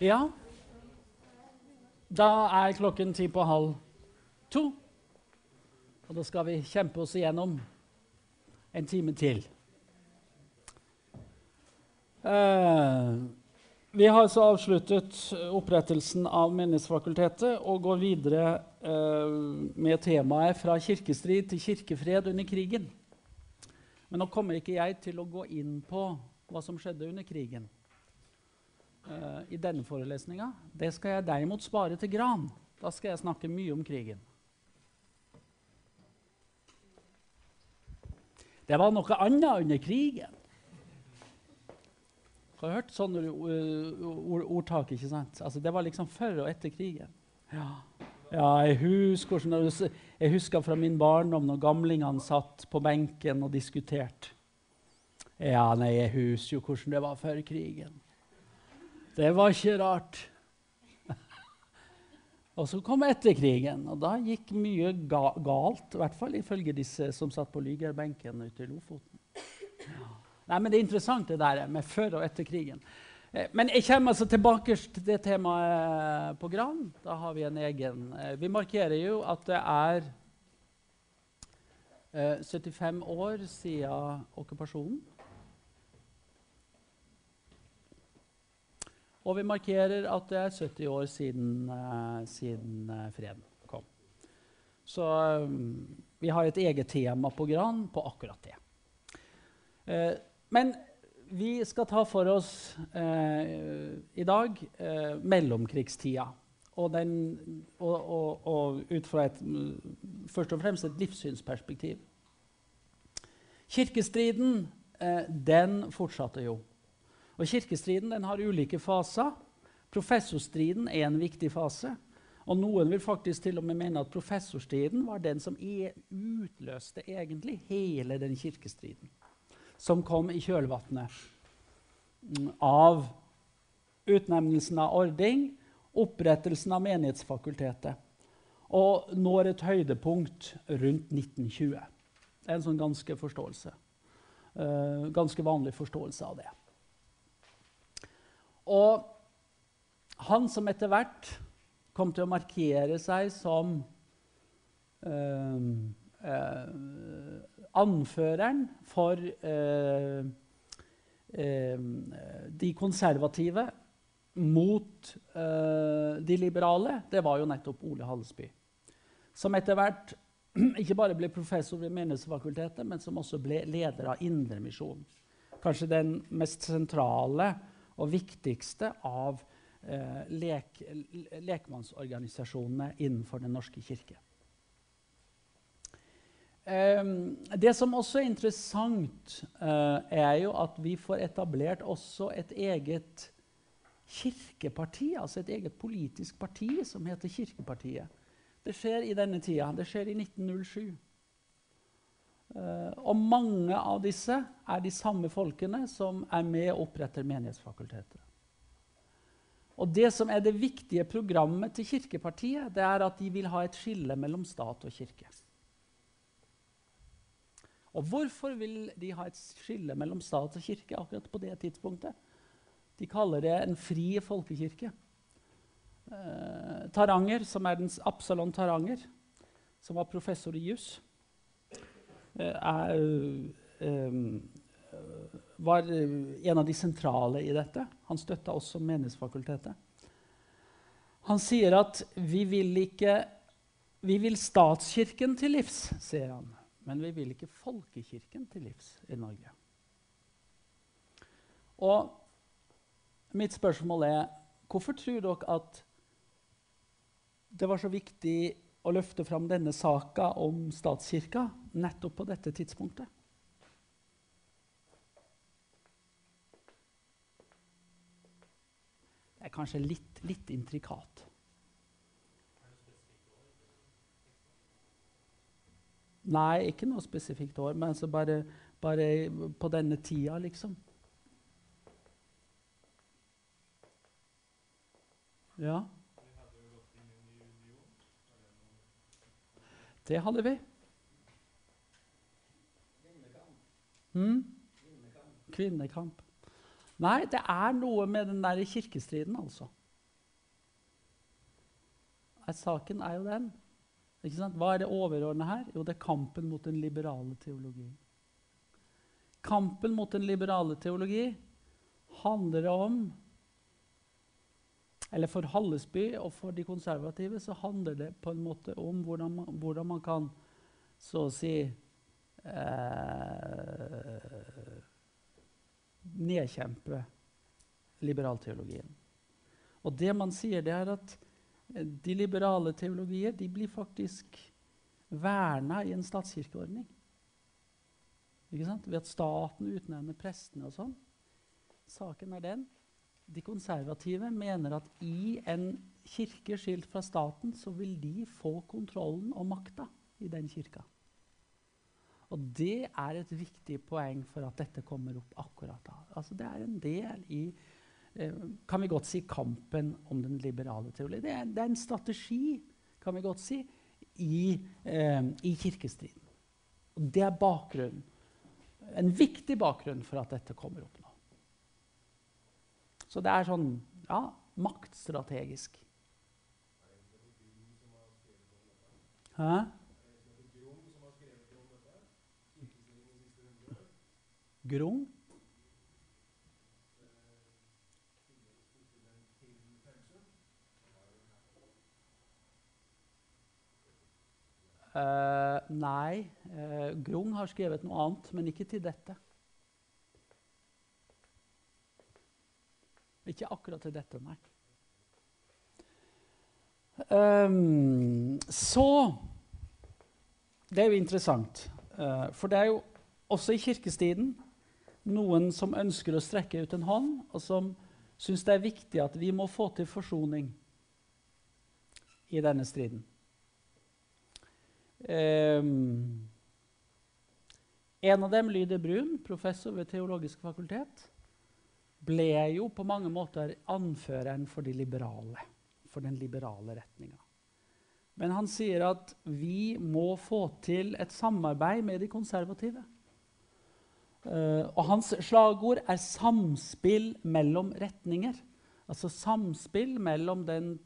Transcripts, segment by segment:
Ja. Da er klokken ti på halv to. Og da skal vi kjempe oss igjennom en time til. Eh, vi har så avsluttet opprettelsen av Menighetsfakultetet og går videre eh, med temaet 'Fra kirkestrid til kirkefred under krigen'. Men nå kommer ikke jeg til å gå inn på hva som skjedde under krigen uh, i denne forelesninga. Det skal jeg derimot spare til Gran. Da skal jeg snakke mye om krigen. Det var noe annet under krigen. Har du hørt sånne ord, ordtak? ikke sant? Altså, det var liksom før og etter krigen. Ja. Ja, jeg husker, jeg husker fra min barndom når gamlingene satt på benken og diskuterte. Ja, nei, jeg husker jo hvordan det var før krigen. Det var ikke rart. og så kom etterkrigen, og da gikk mye ga galt. I hvert fall ifølge disse som satt på Lygerbenken ute i Lofoten. Ja. Nei, men Det er interessant det der med før og etter krigen. Eh, men jeg kommer altså tilbake til det temaet på Gran. Da har vi en egen eh, Vi markerer jo at det er 75 eh, år siden okkupasjonen. Og vi markerer at det er 70 år siden, siden freden kom. Så vi har et eget tema på Gran på akkurat det. Men vi skal ta for oss eh, i dag eh, mellomkrigstida. Og, den, og, og, og, ut fra et, først og fremst et livssynsperspektiv. Kirkestriden eh, den fortsatte jo. Og Kirkestriden den har ulike faser. Professorstriden er en viktig fase. Og Noen vil faktisk til og med mene at professorstriden var den som utløste egentlig hele den kirkestriden som kom i kjølvannet av utnevnelsen av Ording, opprettelsen av Menighetsfakultetet, og når et høydepunkt rundt 1920. Det er en sånn ganske. Uh, ganske vanlig forståelse av det. Og han som etter hvert kom til å markere seg som eh, eh, anføreren for eh, eh, de konservative mot eh, de liberale, det var jo nettopp Ole Hallesby. Som etter hvert ikke bare ble professor ved Menighetsfakultetet, men som også ble leder av Indremisjonen. Kanskje den mest sentrale og viktigste av eh, lek, lekmannsorganisasjonene innenfor Den norske kirke. Um, det som også er interessant, uh, er jo at vi får etablert også et eget kirkeparti, altså et eget politisk parti som heter Kirkepartiet. Det skjer i denne tida. Det skjer i 1907. Eh, og mange av disse er de samme folkene som er med og oppretter Menighetsfakultetet. Og Det som er det viktige programmet til Kirkepartiet, det er at de vil ha et skille mellom stat og kirke. Og hvorfor vil de ha et skille mellom stat og kirke akkurat på det tidspunktet? De kaller det en fri folkekirke. Eh, Taranger, som er den Absalon Taranger, som var professor i juss, eh, eh, var en av de sentrale i dette. Han støtta også Menighetsfakultetet. Han sier at vi vil ikke Vi vil statskirken til livs, sier han. Men vi vil ikke folkekirken til livs i Norge. Og mitt spørsmål er hvorfor tror dere at det var så viktig å løfte fram denne saka om statskirka nettopp på dette tidspunktet? Det er kanskje litt, litt intrikat. Nei, ikke noe spesifikt år, men altså bare, bare på denne tida, liksom. Ja. Det hadde vi. Mm? Kvinnekamp. Nei, det er noe med den der kirkestriden, altså. Saken er jo den. Hva er det overordnede her? Jo, det er kampen mot den liberale teologien. Kampen mot den liberale teologi handler om eller for Hallesby og for de konservative så handler det på en måte om hvordan man, hvordan man kan så å si eh, nedkjempe liberalteologien. Og det man sier, det er at eh, de liberale teologier de blir faktisk verna i en statskirkeordning. Ved at staten utnevner prestene og sånn. Saken er den. De konservative mener at i en kirke skilt fra staten, så vil de få kontrollen og makta i den kirka. Og det er et viktig poeng for at dette kommer opp akkurat da. Altså det er en del i eh, kan vi godt si kampen om den liberale teologien. Det, det, er en strategi kan vi godt si, i, eh, i kirkestriden. Og det er bakgrunnen. En viktig bakgrunn for at dette kommer opp. Så det er sånn ja, maktstrategisk. Hæ? Grung? Uh, nei, uh, Grung har skrevet noe annet, men ikke til dette. Ikke akkurat til dette, nei. Um, så Det er jo interessant, uh, for det er jo også i kirkestiden noen som ønsker å strekke ut en hånd, og som syns det er viktig at vi må få til forsoning i denne striden. Um, en av dem, Lyder Brun, professor ved Teologisk fakultet, ble jo på mange måter anføreren for de liberale, for den liberale retninga. Men han sier at vi må få til et samarbeid med de konservative. Uh, og hans slagord er 'samspill mellom retninger'. Altså samspill mellom den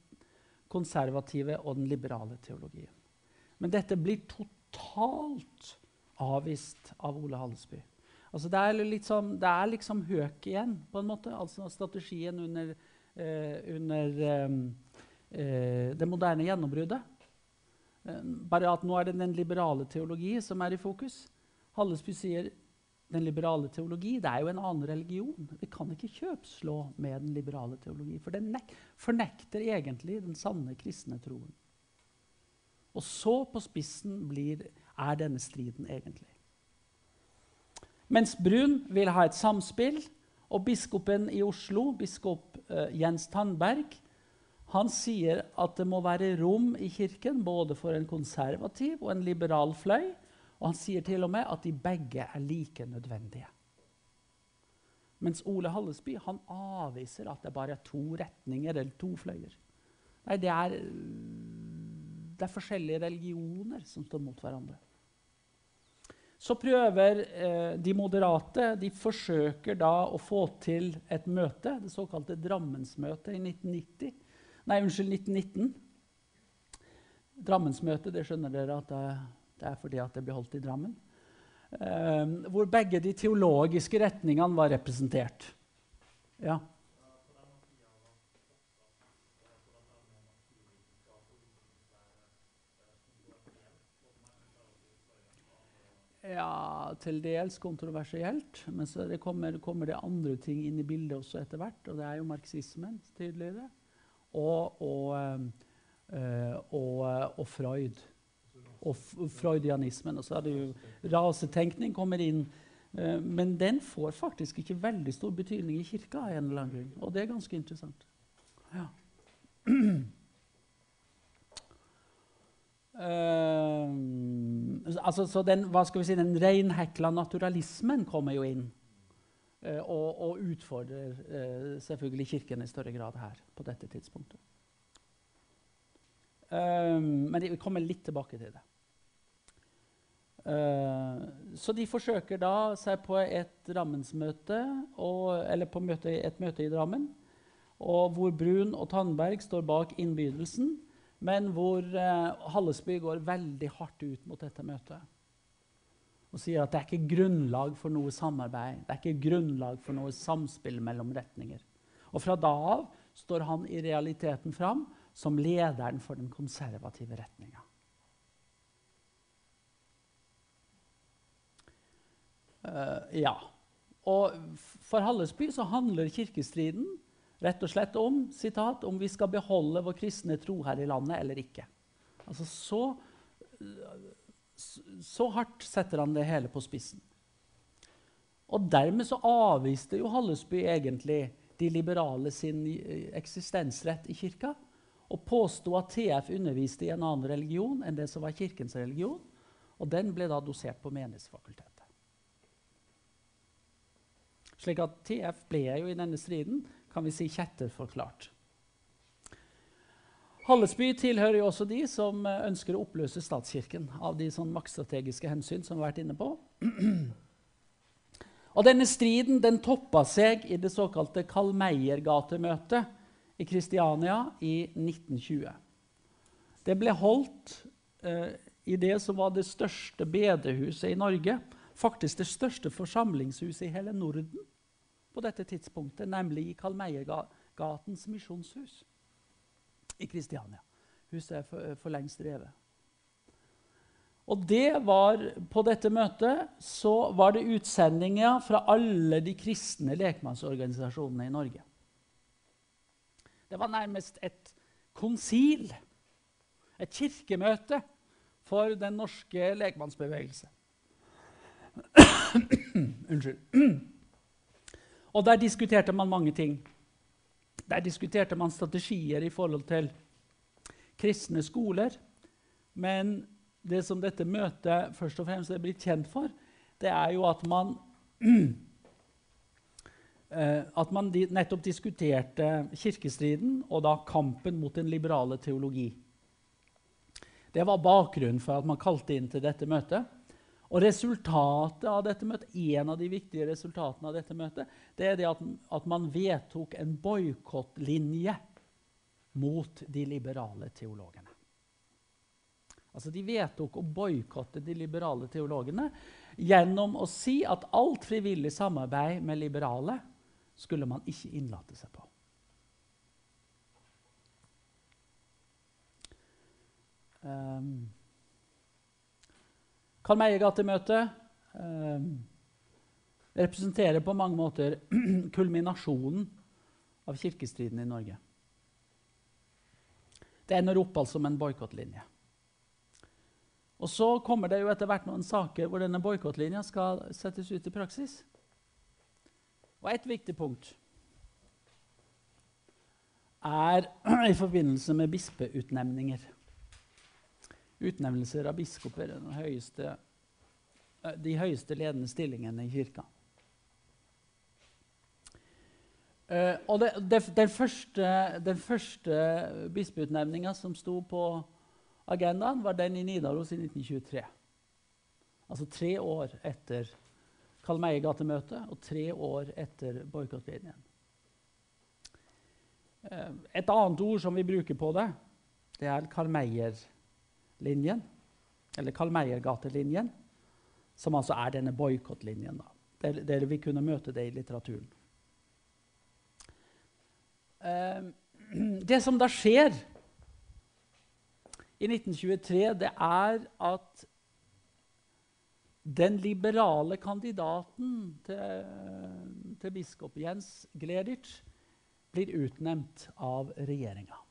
konservative og den liberale teologien. Men dette blir totalt avvist av Ole Hallesby. Altså det, er liksom, det er liksom høk igjen, på en måte. Altså strategien under, eh, under um, uh, det moderne gjennombruddet. bare at nå er det den liberale teologi som er i fokus. Hallesby sier den liberale teologi det er jo en annen religion. Vi kan ikke kjøpslå med den liberale teologi, for den fornekter egentlig den sanne kristne troen. Og så på spissen blir, er denne striden egentlig. Mens Brun vil ha et samspill, og biskopen i Oslo, biskop uh, Jens Tandberg, han sier at det må være rom i kirken både for en konservativ og en liberal fløy. Og han sier til og med at de begge er like nødvendige. Mens Ole Hallesby han avviser at det bare er to retninger eller to fløyer. Nei, det er, det er forskjellige religioner som står mot hverandre. Så prøver eh, de moderate de forsøker da å få til et møte, det såkalte Drammensmøtet i 1990. Nei, unnskyld, 1919. Drammensmøtet, det skjønner dere at det det er fordi at det ble holdt i Drammen. Eh, hvor begge de teologiske retningene var representert. Ja. Ja, til dels kontroversielt. Men så det kommer, kommer, det andre ting inn i bildet også etter hvert. Og det er jo marxismen, tydeligere. Og, og, øh, og, og Freud og freudianismen. Og så er det jo rasetenkning kommer inn. Men den får faktisk ikke veldig stor betydning i kirka. en eller annen grunn, Og det er ganske interessant. Ja. Uh, altså, så den, hva skal vi si, den reinhekla naturalismen kommer jo inn. Uh, og, og, utfordrer selvfølgelig Kirken i større grad her på dette tidspunktet. men vi kommer litt tilbake til det. Uh, så de forsøker da seg på et Drammensmøte, og, eller på møte, et møte i Drammen, og hvor Brun og Tandberg står bak innbydelsen. Men hvor eh, Hallesby går veldig hardt ut mot dette møtet. Og sier at det er ikke grunnlag for noe samarbeid, det er ikke grunnlag for noe samspill mellom retninger. Og fra da av står han i realiteten fram som lederen for den konservative retninga. Uh, ja. Og for Hallesby så handler kirkestriden rett og slett om citat, om vi skal beholde vår kristne tro her i landet eller ikke. Altså så, så hardt setter han det hele på spissen. Og dermed så avviste jo Hallesby egentlig de liberale sin eksistensrett i kirka. Og påsto at TF underviste i en annen religion enn det som var kirkens religion. Og den ble da dosert på Menighetsfakultetet. Slik at TF ble jo i denne striden kan vi si kjetterforklart. Hallesby tilhører jo også de som eh, ønsker å oppløse statskirken av de sånn maktstrategiske hensyn som vi har vært inne på. Og denne striden den toppa seg i det såkalte Karl Meyer-gatemøtet i Kristiania i 1920. Det ble holdt eh, i det som var det største bedehuset i Norge. Faktisk det største forsamlingshuset i hele Norden på dette tidspunktet, nemlig i Kalmeiergatens misjonshus i Kristiania. Huset er for, for lengst revet. Og det var, På dette møtet så var det utsendinger fra alle de kristne lekmannsorganisasjonene i Norge. Det var nærmest et konsil, et kirkemøte, for den norske lekmannsbevegelse. Unnskyld. Og der diskuterte man mange ting. Der diskuterte man strategier i forhold til kristne skoler. Men det som dette møtet først og fremst er blitt kjent for, det er jo at man eh, at man nettopp diskuterte kirkestriden og da kampen mot den liberale teologi. Det var bakgrunnen for at man kalte inn til dette møtet. Og resultatet av dette møtet, En av de viktige resultatene av dette møtet det er det at, at man vedtok en boikottlinje mot de liberale teologene. Altså De vedtok å boikotte de liberale teologene gjennom å si at alt frivillig samarbeid med liberale skulle man ikke innlate seg på. Um, Karl Meyer-gatemøtet eh, representerer på mange måter kulminasjonen av kirkestriden i Norge. Det ender opp altså med en boikottlinje. Og så kommer det jo etter hvert noen saker hvor denne boikottlinja skal settes ut i praksis. Og et viktig punkt er i forbindelse med bispeutnevninger utnevnelser av biskoper, høyeste, eh, de høyeste ledende stillingene i kirka. Uh, og det, det, den første, den første bispeutnevninga som sto på agendaen, var den i Nidaros i 1923. Altså tre år etter Karl Meyer-gatemøtet og tre år etter boikottlinjen. Uh, et annet ord som vi bruker på det, det er Karl Meyer-gatemøtet linjen, eller Karl Meyer-gatelinjen, som altså er denne boikottlinjen. Der, der vi kunne møte det i litteraturen. Uh, det som da skjer i 1923, det er at den liberale kandidaten til, til biskop Jens Gleditsch blir utnevnt av regjeringa.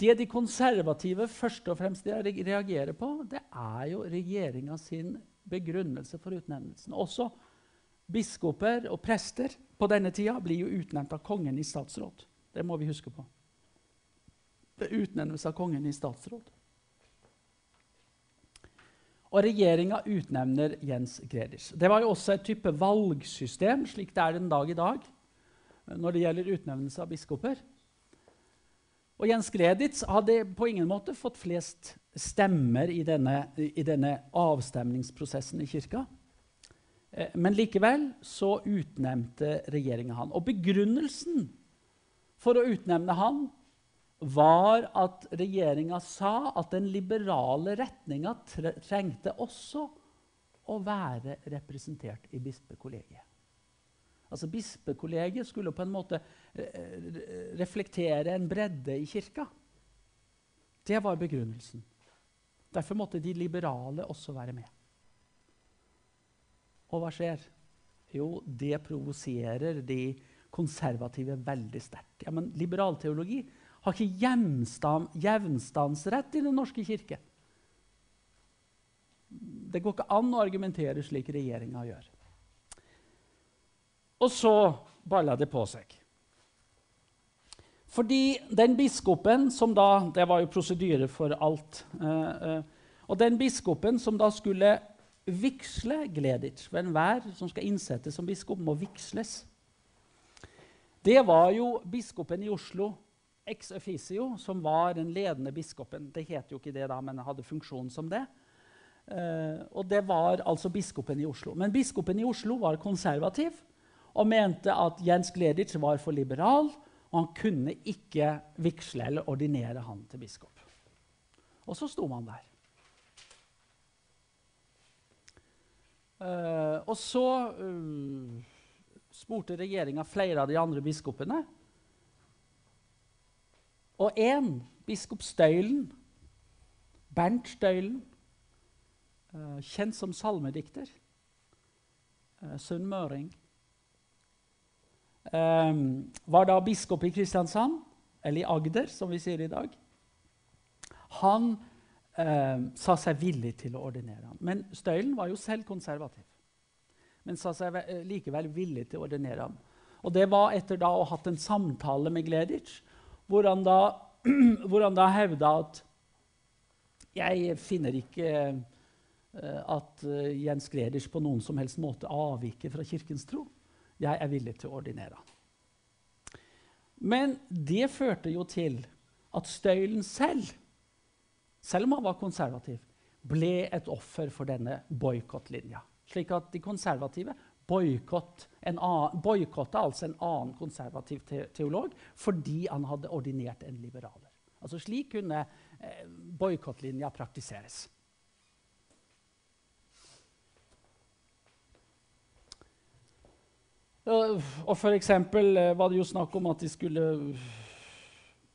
Det de konservative først og fremst reagerer på, det er jo regjeringa sin begrunnelse for utnevnelsen. Også biskoper og prester på denne tida blir jo utnevnt av kongen i statsråd. Det må vi huske på. Det utnevnelse av kongen i statsråd. Og regjeringa utnevner Jens Greders. Det var jo også et type valgsystem, slik det er den dag i dag når det gjelder utnevnelse av biskoper. Og Jens Greditz hadde på ingen måte fått flest stemmer i denne, i denne avstemningsprosessen i kirka. Eh, men likevel så utnevnte regjeringa han. Og begrunnelsen for å utnevne han var at regjeringa sa at den liberale retninga trengte også å være representert i bispekollegiet. Altså Bispekollegiet skulle på en måte eh, reflektere en bredde i kirka. Det var begrunnelsen. Derfor måtte de liberale også være med. Og hva skjer? Jo, det provoserer de konservative veldig sterkt. Ja, men liberalteologi har ikke jevnstandsrett i Den norske kirke. Det går ikke an å argumentere slik regjeringa gjør. Og så balla det på seg. Fordi den biskopen som da Det var jo prosedyre for alt. Eh, eh, og den biskopen som da skulle vigsle Gleditsch ved enhver som skal innsettes som biskop, må vigsles. Det var jo biskopen i Oslo, ex officio, som var den ledende biskopen. Det het jo ikke det da, men hadde funksjon som det. Uh, og det var altså biskopen i Oslo. Men biskopen i Oslo var konservativ og mente at Jens Gleditsch var for liberal, og han kunne ikke vigsle eller ordinere han til biskop. Og så sto man der. Uh, og så uh, spurte regjeringa flere av de andre biskopene. Og én, biskop Støylen, Bernt Støylen, uh, kjent som salmedikter, sunnmøring, var da biskop i Kristiansand, eller i Agder, som vi sier i dag. Han uh, sa seg villig til å ordinere ham. Men Støylen var jo selv konservativ men sa seg eh, likevel villig til å ordinere ham. Og Det var etter da å ha hatt en samtale med Gleditsch, hvor han da, hvor han da hevda at jeg finner ikke uh, at uh, Jens Gleditsch på noen som helst måte avviker fra kirkens tro. Jeg er villig til å ordinere. Men det førte jo til at Støylen selv, selv om han var konservativ, ble et offer for denne boikottlinja. Slik at de konservative boikotta altså en annen konservativ teolog fordi han hadde ordinert en liberaler. Altså Slik kunne eh, boikottlinja praktiseres. Og for eksempel eh, var det jo snakk om at det skulle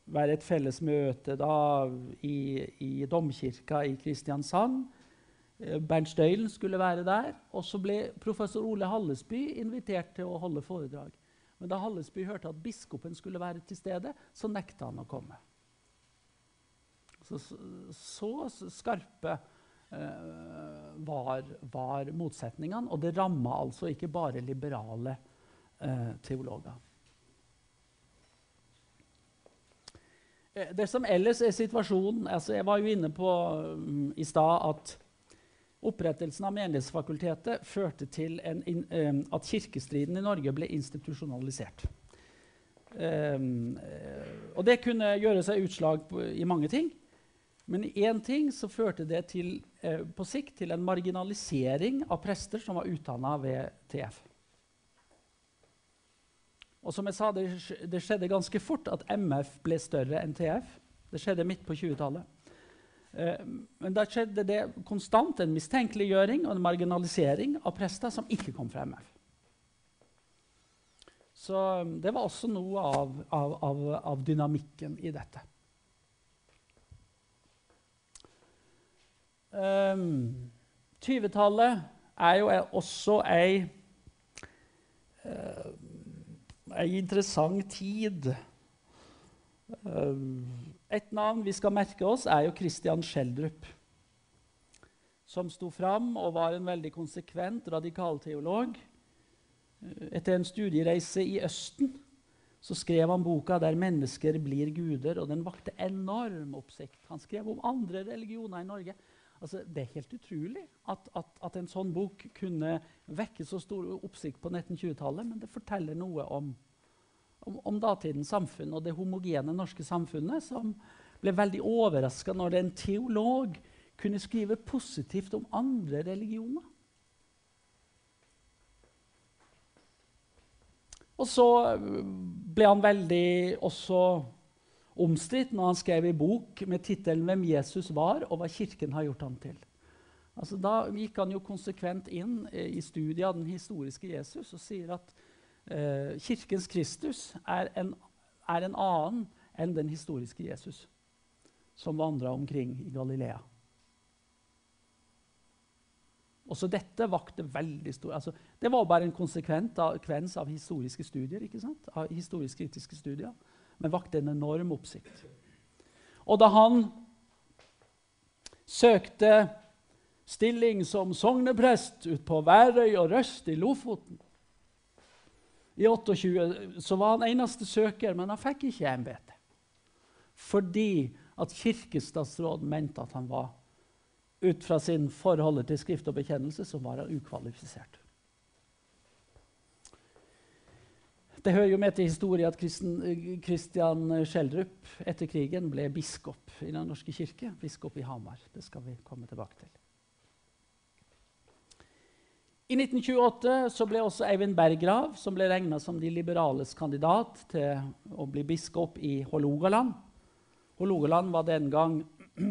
være et felles møte da, i, i domkirka i Kristiansand. Eh, Bernt Støylen skulle være der. Og så ble professor Ole Hallesby invitert til å holde foredrag. Men da Hallesby hørte at biskopen skulle være til stede, så nekta han å komme. Så, så skarpe eh, var, var, motsetningene, og det ramma altså ikke bare liberale teologer. Det som ellers er situasjonen altså Jeg var jo inne på um, i stad at Opprettelsen av Menighetsfakultetet førte til en, um, at kirkestriden i Norge ble institusjonalisert. Um, og det kunne gjøre seg utslag på, i mange ting. Men i én ting så førte det til, uh, på sikt til en marginalisering av prester som var utdanna ved TF. Og som jeg sa, det, det skjedde ganske fort at MF ble større enn TF. Det skjedde midt på 20-tallet. Eh, men da skjedde det konstant en mistenkeliggjøring og en marginalisering av prester som ikke kom fra MF. Så um, det var også noe av, av, av, av dynamikken i dette. Um, 20-tallet er jo også ei, uh, ei interessant tid. Um, et navn vi skal merke oss, er jo Christian Schjelderup. Som sto fram og var en veldig konsekvent radikalteolog. Etter en studiereise i Østen så skrev han boka 'Der mennesker blir guder', og den vakte enorm oppsikt. Han skrev om andre religioner i Norge. Altså, det er helt utrolig at, at, at, en sånn bok kunne vekke så stor oppsikt på 1920-tallet, men det forteller noe om om, om datidens samfunn og det homogene norske samfunnet, som ble veldig overraska når en teolog kunne skrive positivt om andre religioner. Og så ble han veldig også omstridt når han skrev en bok med tittelen 'Hvem Jesus var, og hva Kirken har gjort ham til'. Altså, da gikk han jo konsekvent inn i studiet av den historiske Jesus og sier at Kirkens Kristus er en, er en annen enn den historiske Jesus som vandra omkring i Galilea. Også dette vakte veldig stor altså, Det var bare en konsekvens av historiske studier. ikke sant? Av historisk-kritiske studier, Men vakte en enorm oppsikt. Og da han søkte stilling som sogneprest ut på Værøy og Røst i Lofoten i 28, så var han eneste søker, men han fikk ikke embete. Fordi at kirkestatsråden mente at han var ut fra sin forhold til skrift og bekjennelse, så var han ukvalifisert. Det hører jo med til historien at Kristian Schjelderup etter krigen ble biskop i Den norske kirke. Biskop i Hamar. Det skal vi komme tilbake til. I 1928 ble også Eivind Berggrav, som ble regna som de liberales kandidat til å bli biskop i Hålogaland Hålogaland var den gang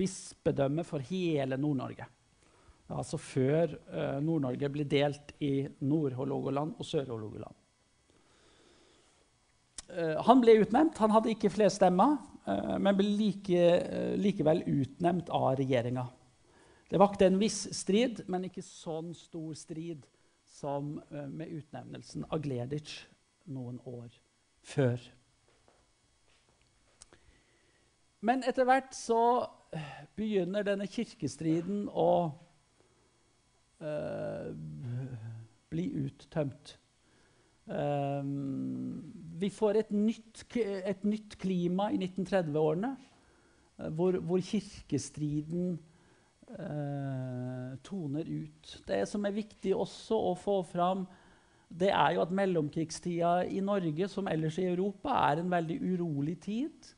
bispedømme for hele Nord-Norge. Altså før uh, Nord-Norge ble delt i Nord-Hålogaland og Sør-Hålogaland. Uh, han ble utnevnt. Han hadde ikke flest stemmer, uh, men ble like, likevel utnevnt av regjeringa. Det vakte en viss strid, men ikke sånn stor strid som med utnevnelsen av Gleditsch noen år før. Men etter hvert så begynner denne kirkestriden å uh, bli uttømt. Um, vi får et nytt, et nytt, klima i 1930-årene uh, hvor, hvor, kirkestriden uh, toner ut. Det som er viktig også å få fram, det er jo at mellomkrigstida i Norge som ellers i Europa er en veldig urolig tid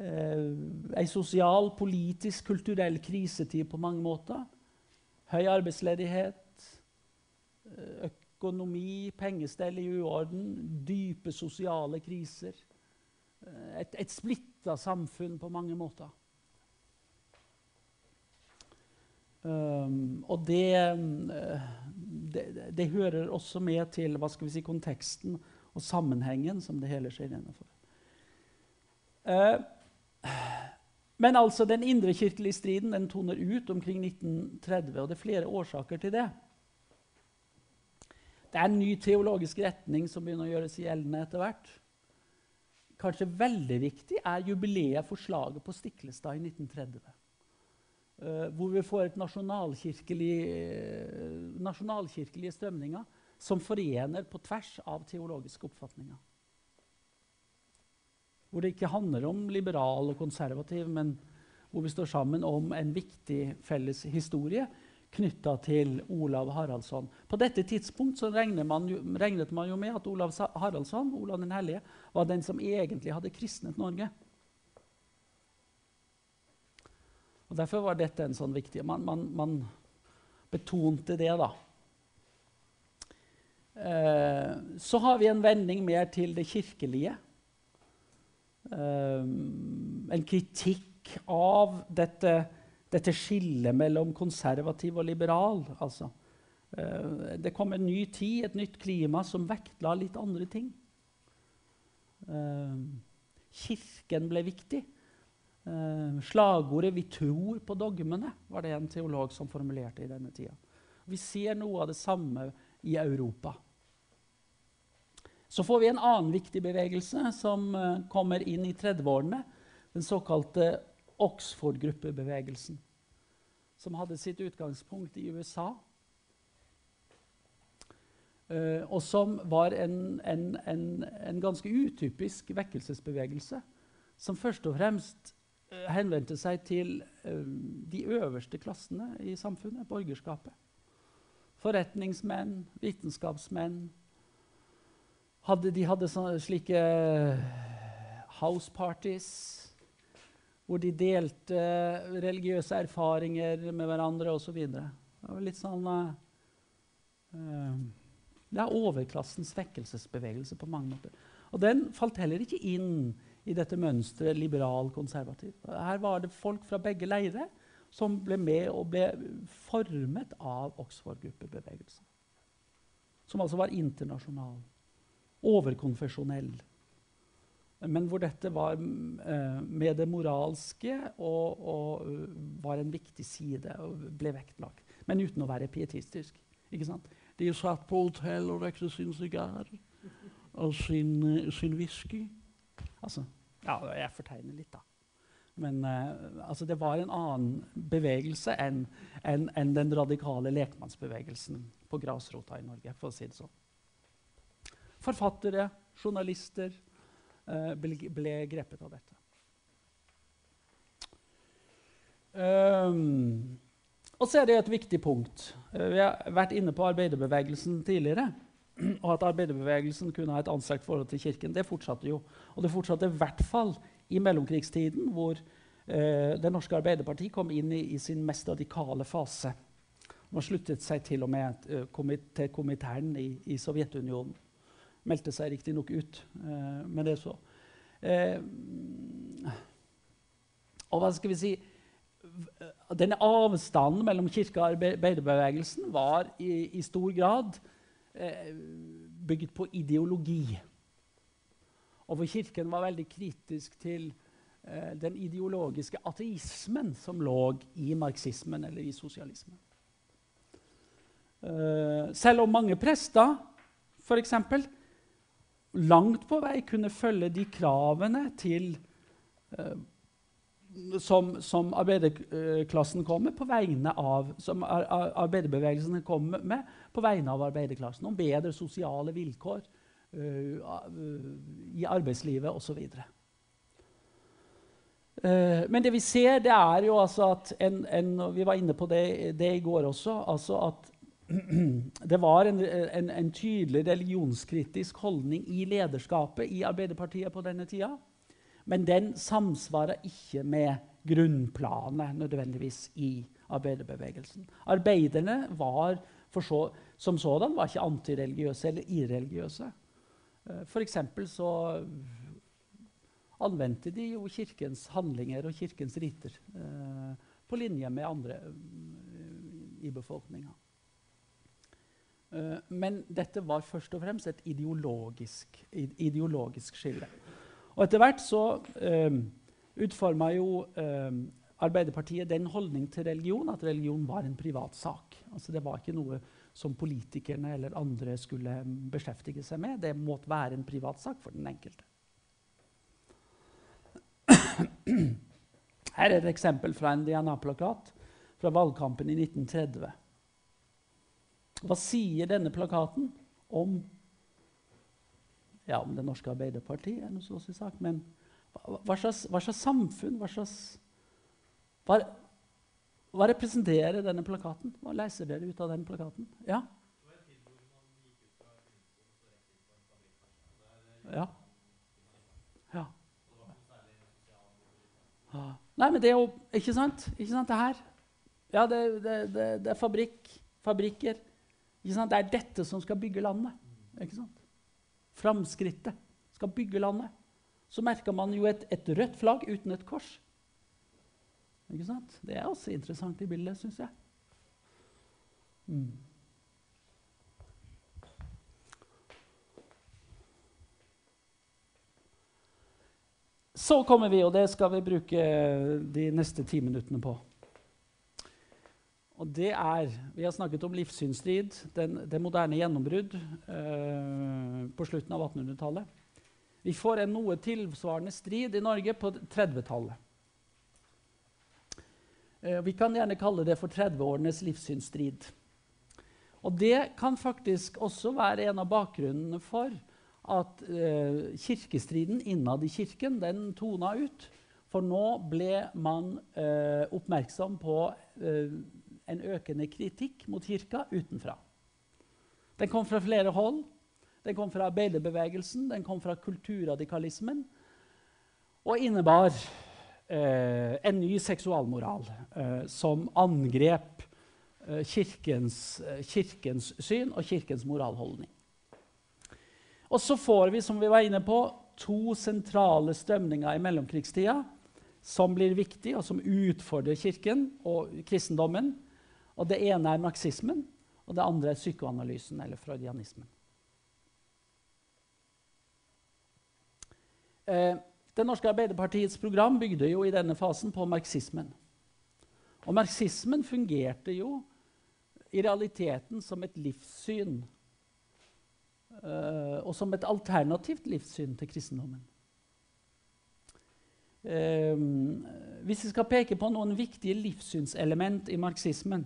eh, ei sosial, politisk, kulturell krisetid på mange måter. Høy arbeidsledighet, eh, økonomi, pengestell i uorden, dype sosiale kriser. Eh, et, et splitta samfunn på mange måter. Um, og det, eh, det, det, hører også med til hva skal vi si, konteksten og sammenhengen som det hele skjer innenfor. Uh, men altså, den indrekirkelige striden den toner ut omkring 1930, og det er flere årsaker til det. Det er en ny teologisk retning som begynner å gjøres gjeldende etter hvert. Kanskje veldig viktig er jubileet for slaget på Stiklestad i 1930. Eh, hvor vi får et nasjonalkirkelig, uh, nasjonalkirkelige strømninger som forener på tvers av teologiske oppfatninger hvor det ikke handler om liberal og konservativ, men hvor vi står sammen om en viktig felles historie knytta til Olav Haraldsson. På dette tidspunkt man jo, regnet man jo med at Olav Haraldsson Olav den hellige, var den som egentlig hadde kristnet Norge. Og Derfor var dette en sånn viktig Man, man, man betonte det, da. Eh, så har vi en vending mer til det kirkelige. Eh, en kritikk av dette, dette, skillet mellom konservativ og liberal. Altså. Eh, det kom en ny tid, et nytt klima, som vektla litt andre ting. Uh, kirken ble viktig. Uh, slagordet 'Vi tror på dogmene' var det en teolog som formulerte i denne tida. Vi ser noe av det samme i Europa. Så får vi en annen viktig bevegelse som uh, kommer inn i 30-årene. Den såkalte Oxford-gruppebevegelsen. Som hadde sitt utgangspunkt i USA. Uh, og som var en, en, en, en, ganske utypisk vekkelsesbevegelse. Som først og fremst henvendte seg til de øverste klassene i samfunnet, borgerskapet. Forretningsmenn, vitenskapsmenn, hadde, de hadde slike house parties hvor de delte religiøse erfaringer med hverandre osv. Det var litt sånn uh, Det er overklassens vekkelsesbevegelse på mange måter. Og den falt heller ikke inn i dette mønsteret liberal-konservativ. Her var det folk fra begge leirer som ble med og ble formet av Oxford-gruppebevegelsen. Som altså var internasjonal, overkonfesjonell. Men hvor dette var uh, med det moralske og, og uh, var en viktig side og ble vektlagt. Men uten å være pietistisk. ikke sant? De satt på hotell og røykte sin sigar og sin, uh, sin whisky. Altså, ja, jeg fortegner litt, da. Men uh, altså det var en annen bevegelse enn en, en den radikale lekmannsbevegelsen på grasrota i Norge. for å si det sånn. Forfattere, journalister uh, ble, ble, grepet av dette. Um, og så er det et viktig punkt. Uh, vi har vært inne på arbeiderbevegelsen tidligere og at arbeiderbevegelsen kunne ha et anstrengt forhold til Kirken. Det fortsatte jo. Og det fortsatte i hvert fall i mellomkrigstiden, hvor eh, Det norske Arbeiderparti kom inn i, i, sin mest radikale fase. Man sluttet seg til og med uh, til Komintern i, i, Sovjetunionen. Meldte seg riktignok ut, eh, men det så. Eh, og hva skal vi si Denne avstanden mellom kirke og arbeiderbevegelsen var i, i stor grad eh, bygd på ideologi. Og hvor Kirken var veldig kritisk til eh, den ideologiske ateismen som lå i marxismen eller i sosialismen. Eh, selv om mange prester f.eks. langt på vei kunne følge de kravene til som, som, arbeiderklassen kom med på vegne av, som arbeiderbevegelsen kom med på vegne av arbeiderklassen. Om bedre sosiale vilkår uh, i arbeidslivet osv. Uh, men det vi ser, det er jo altså at en, en, Vi var inne på det, det, i går også. altså at det var en, en, en tydelig religionskritisk holdning i lederskapet i Arbeiderpartiet på denne tida. Men den samsvarer ikke med grunnplanet nødvendigvis i arbeiderbevegelsen. Arbeiderne var så, som sådan var ikke antireligiøse eller irreligiøse. For F.eks. så anvendte de jo kirkens handlinger og kirkens riter eh, på linje med andre eh, i befolkninga. Eh, men dette var først og fremst et ideologisk, ideologisk skille. Og etter hvert så eh, utforma jo eh, Arbeiderpartiet den holdning til religion at religion var en privatsak. Altså det var ikke noe som politikerne eller andre skulle beskjeftige seg med. Det måtte være en privatsak for den enkelte. Her er et eksempel fra en DNA-plakat fra valgkampen i 1930. Hva sier denne plakaten om ja, om Det norske Arbeiderpartiet, er noe så sak, men hva, slags, hva, slags, samfunn hva, slags, hva, hva, representerer denne plakaten? Hva leser dere ut av den plakaten? Ja? Ja. ja. Nei, men det er jo Ikke sant? Ikke sant, det her? Ja, det, det, det, det er fabrikk, fabrikker. Ikke sant? Det er dette som skal bygge landet. Ikke sant? Framskrittet, skal bygge landet, så merker man jo et, et, rødt flagg uten et kors. Ikke sant? Det er også interessant i bildet, syns jeg. Mm. Så kommer vi, og det skal vi bruke de neste ti minuttene på. Og det er Vi har snakket om livssynsstrid, det moderne gjennombrudd eh, på slutten av 1800-tallet. Vi får en noe tilsvarende strid i Norge på 30-tallet. Eh, vi kan gjerne kalle det for 30-årenes livssynsstrid. Og det kan faktisk også være en av bakgrunnene for at eh, kirkestriden innad i kirken den tona ut. For nå ble man eh, oppmerksom på eh, en økende kritikk mot kirka utenfra. Den kom fra flere hold. Den kom fra arbeiderbevegelsen, den kom fra kulturradikalismen og innebar eh, en ny seksualmoral eh, som angrep eh, kirkens, eh, kirkens, syn og kirkens moralholdning. Og så får vi, som vi var inne på, to sentrale strømninger i mellomkrigstida som blir viktige, og som utfordrer Kirken og kristendommen. Og Det ene er marxismen, og det andre er psykoanalysen, eller freudianismen. Eh, det norske Arbeiderpartiets program bygde jo i denne fasen på marxismen. Og marxismen fungerte jo i realiteten som et livssyn. Uh, og som et alternativt livssyn til kristendommen. Uh, hvis vi skal peke på noen viktige livssynselement i marxismen,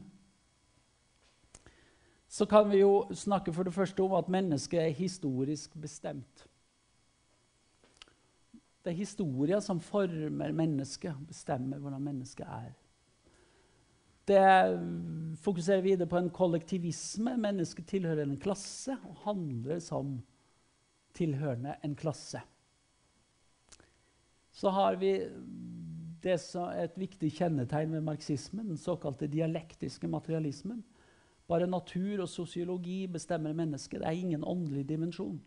så kan vi jo snakke for det første om at mennesket er historisk bestemt. Det er historia som former mennesket, bestemmer hvordan mennesket er. Det fokuserer videre på en kollektivisme. Mennesket tilhører en klasse og handler som tilhørende en klasse. Så har vi det som er et viktig kjennetegn ved marxismen, den såkalte dialektiske materialismen. Bare natur og sosiologi bestemmer mennesket. Det er ingen åndelig dimensjon.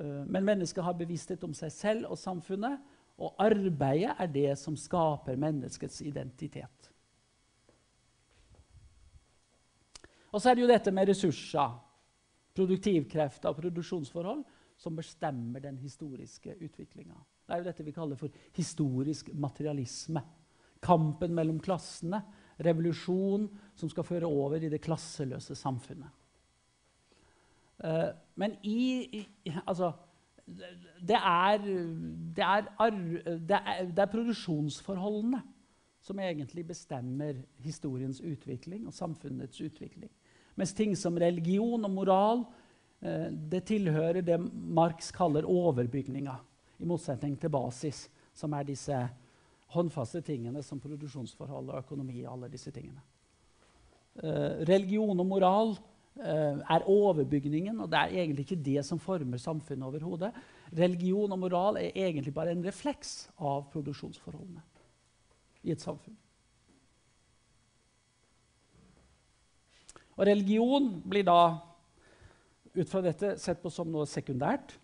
Eh, men mennesket har bevissthet om seg selv og samfunnet, og arbeidet er det som skaper menneskets identitet. Og så er det jo dette med ressurser, produktivkrefter og produksjonsforhold som bestemmer den historiske utviklinga. Det er jo dette vi kaller for historisk materialisme. Kampen mellom klassene, revolusjon som skal føre over i det klasseløse samfunnet. Uh, men i, i, Altså det er, det, er, det, er, det er produksjonsforholdene som egentlig bestemmer historiens utvikling og samfunnets utvikling. Mens ting som religion og moral eh, det tilhører det Marx kaller overbygninga, i motsetning til basis, som er disse håndfaste tingene som produksjonsforhold og økonomi. alle disse tingene. Eh, religion og moral eh, er overbygningen, og det er egentlig ikke det som former samfunnet overhodet. Religion og moral er egentlig bare en refleks av produksjonsforholdene i et samfunn. Og religion blir da ut fra dette sett på som noe sekundært.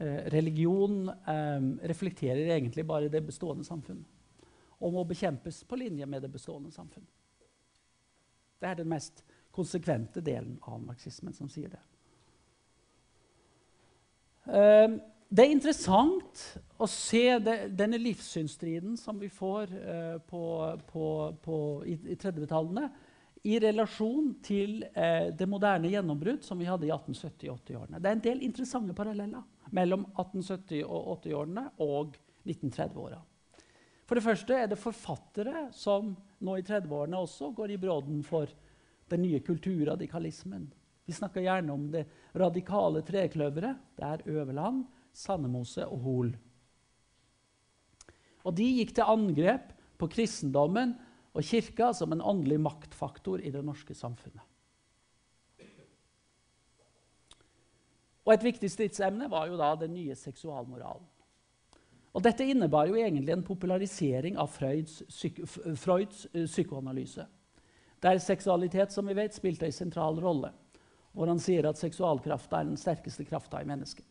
Eh, religion eh, reflekterer egentlig bare det bestående samfunn og må bekjempes på linje med det bestående samfunn. Det er den mest konsekvente delen av marxismen som sier det. Eh, det er interessant å se det, denne livssynsstriden som vi får uh, på, på, på, i, i 30-tallene, i relasjon til uh, det moderne gjennombrudd som vi hadde i 1870- og 80-årene. Det er en del interessante paralleller mellom 1870- og 80-årene og 1930-åra. For det første er det forfattere som nå i 30-årene også går i brodden for den nye kulturradikalismen. Vi snakker gjerne om det radikale trekløveret. Det er Øverland, Sandemose og Hol. Og de gikk til angrep på kristendommen og kirka som en åndelig maktfaktor i det norske samfunnet. Og Et viktig stridsemne var jo da den nye seksualmoralen. Og Dette innebar jo egentlig en popularisering av Freuds, Freuds uh, psykoanalyse. Der seksualitet som vi vet, spilte en sentral rolle. Hvor han sier at seksualkrafta er den sterkeste krafta i mennesket.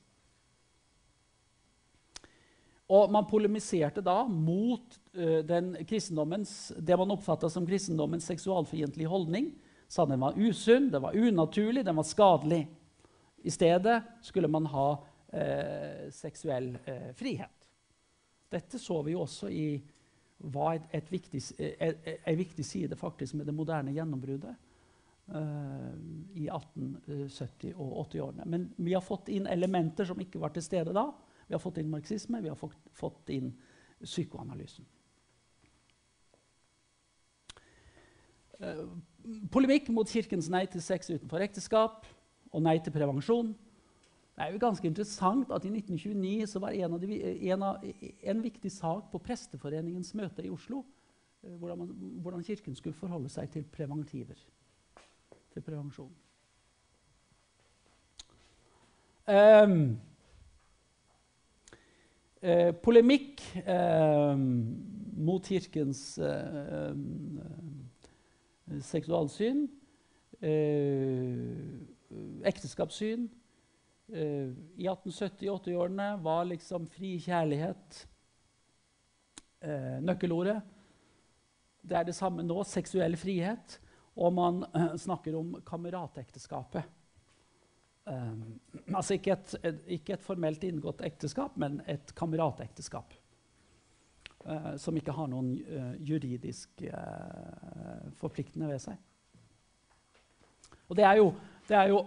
Og man polemiserte da mot uh, det man oppfatta som kristendommens seksualfiendtlige holdning. Sa den var usunn, den var unaturlig, den var skadelig. I stedet skulle man ha eh, seksuell eh, frihet. Dette så vi jo også i var et, et viktig, en viktig side faktisk med det moderne gjennombruddet i 1870- og 80-årene. Men vi har fått inn elementer som ikke var til stede da. Vi har fått inn marxisme, vi har fått, fått inn psykoanalysen. Uh, polemikk mot Kirkens nei til sex utenfor ekteskap og nei til prevensjon. Det er jo ganske interessant at I 1929 så var en, de, en, av, en viktig sak på Presteforeningens møte i Oslo uh, hvordan, man, hvordan, Kirken skulle forholde seg til preventiver. Til prevensjon. Um, Eh, polemikk eh, mot Kirkens eh, eh seksualsyn, eh, ekteskapssyn, Uh, I 1870-80-årene var liksom fri kjærlighet uh, nøkkelordet. Det er det samme nå. Seksuell frihet. Og man uh, snakker om kameratekteskapet. altså ikke et, ikke et, formelt inngått ekteskap, men et kameratekteskap. som ikke har noen juridisk forpliktende ved seg. Og det er jo, det er jo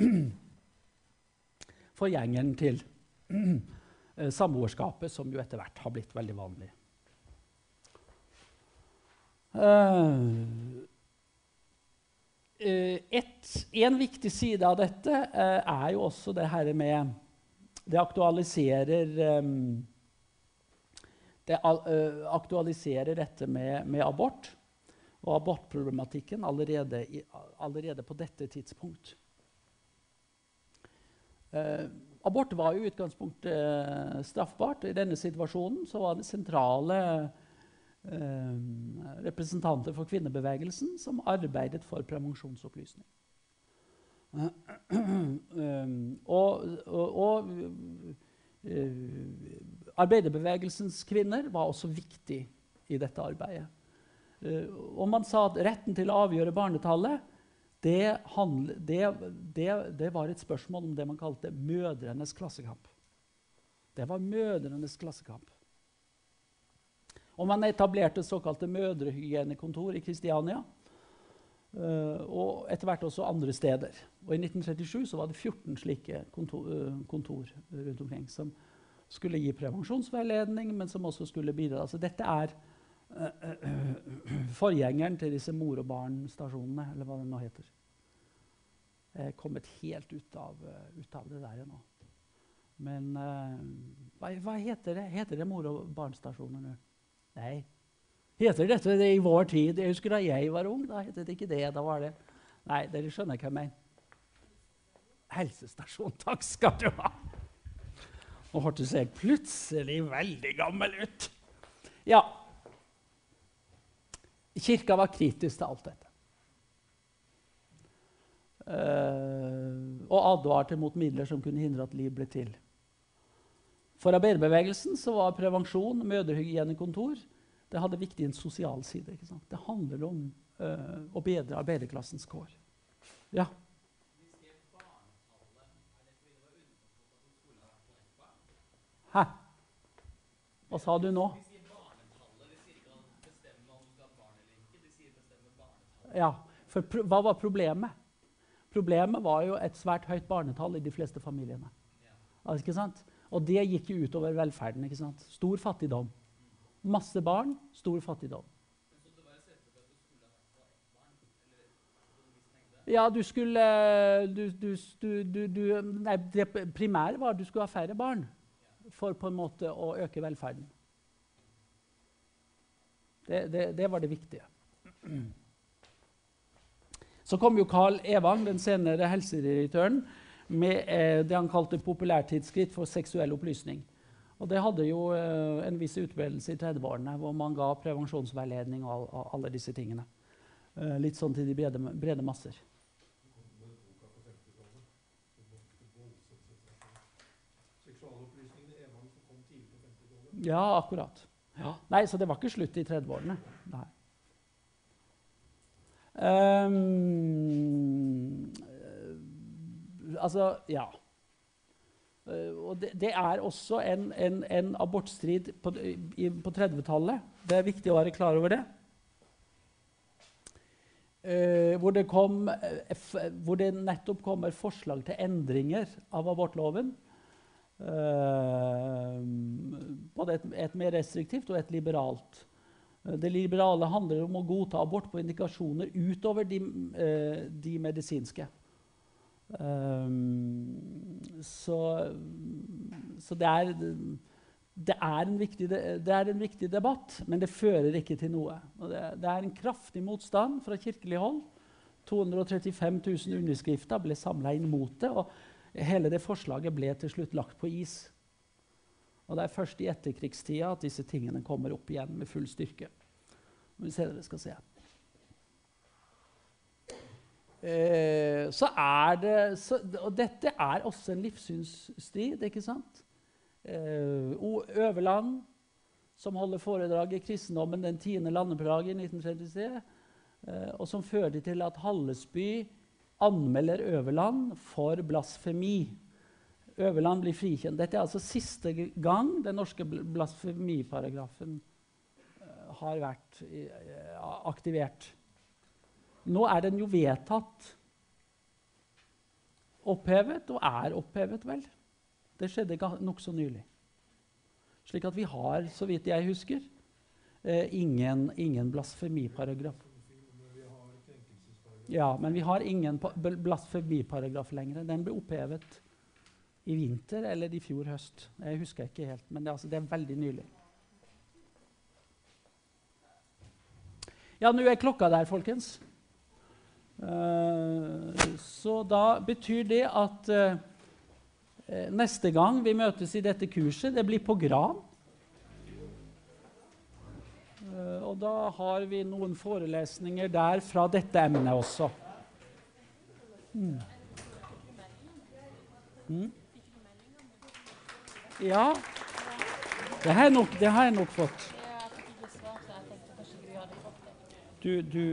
forgjengeren til eh, samboerskapet, som jo etter hvert har blitt veldig vanlig. Uh, et, en viktig side av dette er jo også det her med Det aktualiserer Det aktualiserer dette med, med, abort og abortproblematikken allerede, allerede på dette tidspunkt. Eh, abort var i utgangspunktet eh, straffbart. I denne situasjonen var det sentrale eh, representanter for kvinnebevegelsen som arbeidet for prevensjonsopplysning. og, og, og arbeiderbevegelsens kvinner var også viktig i dette arbeidet. og man sa at retten til å avgjøre barnetallet det, handle, det, det, det, var et spørsmål om det man kalte mødrenes klassekamp. Det var mødrenes klassekamp. Og man etablerte såkalte mødrehygienekontor i Kristiania. Uh, og etter hvert også andre steder. Og I 1937 så var det 14 slike kontor, uh, kontor rundt omkring som skulle gi prevensjonsveiledning, men som også skulle bidra. Altså, dette er forgjengeren til disse mor og barn-stasjonene, eller hva det nå heter. Jeg er kommet helt ut av, eh, ut av det der nå. Men uh, hva, hva, heter det? Heter det mor og barn-stasjoner nå? Nei. Heter dette det i vår tid? Jeg husker Da jeg var ung, da het det ikke det. Da var det Nei, dere skjønner hva jeg mener. Helsestasjon. Takk skal du ha! Nå hørtes jeg plutselig veldig gammel ut. Ja, Kirka var kritisk til alt dette. Uh, og advarte mot midler som kunne hindre at liv ble til. For arbeiderbevegelsen var prevensjon, mødrehygienekontor, det hadde viktig en sosial side. Det handler om uh, å bedre arbeiderklassens kår. Ja. Hæ? Hva sa du nå? Ja, for hva var problemet? Problemet var jo et svært høyt barnetall i de fleste familiene. ikke sant? Og det gikk jo utover velferden. ikke sant? Stor fattigdom. Masse barn, stor fattigdom. Ja, du skulle du, du, du, Nei, det primære var at du skulle ha færre barn for på en måte å øke velferden. Det, det, det var det viktige. Så kom jo Carl Evang, den senere helsedirektøren, med eh, det han kalte populærtidsskritt for seksuell opplysning. Og det hadde jo eh, en viss utbredelse i 30-årene, hvor man ga prevensjonsveiledning og, all, alle disse tingene. Eh, litt sånn til de brede, brede masser. Ja, akkurat. Ja. Nei, Så det var ikke slutt i 30-årene. Um, altså, ja. Uh, og det, det, er også en, en, en abortstrid på, på 30-tallet. Det er viktig å være klar over det. Uh, hvor, det kom, uh, hvor, det nettopp kommer forslag til endringer av abortloven. både et, et, mer restriktivt og et liberalt. Det liberale handler om å godta abort på indikasjoner utover de, eh, de medisinske. Um, så, så det, er, det, er viktig, det, er, en viktig, debatt, men det fører ikke til noe. Det, det, er en kraftig motstand fra kirkelig hold. 235 000 underskrifter ble samla inn mot det, og hele det forslaget ble til slutt lagt på is. Og Det er først i etterkrigstida at disse tingene kommer opp igjen med full styrke. Vi senere skal se. eh, så er det så, Og dette er også en livssynsstrid, ikke sant? Eh, Øverland, som holder foredrag i kristendommen den 10. landeprag i 1933, eh, og som fører til at Hallesby anmelder Øverland for blasfemi. Øverland blir frikjent. Dette er altså siste gang den norske blasfemiparagrafen uh, har vært uh, aktivert. Nå er den jo vedtatt opphevet, og er opphevet, vel. Det skjedde nokså nylig. Slik at vi har, så vidt jeg husker, uh, ingen, ingen blasfemiparagraf. Ja, men vi har ingen blasfemiparagraf lenger. Den ble opphevet i vinter eller i fjor høst. Jeg husker ikke helt, men det, altså, det er veldig nylig. Ja, nå er klokka der, folkens. Uh, så da betyr det at uh, neste gang vi møtes i dette kurset, det blir på Gran. Uh, og da har vi noen forelesninger der fra dette emnet også. Mm. Mm. Ja. Det har jeg nok, det har jeg nok fått. Du, du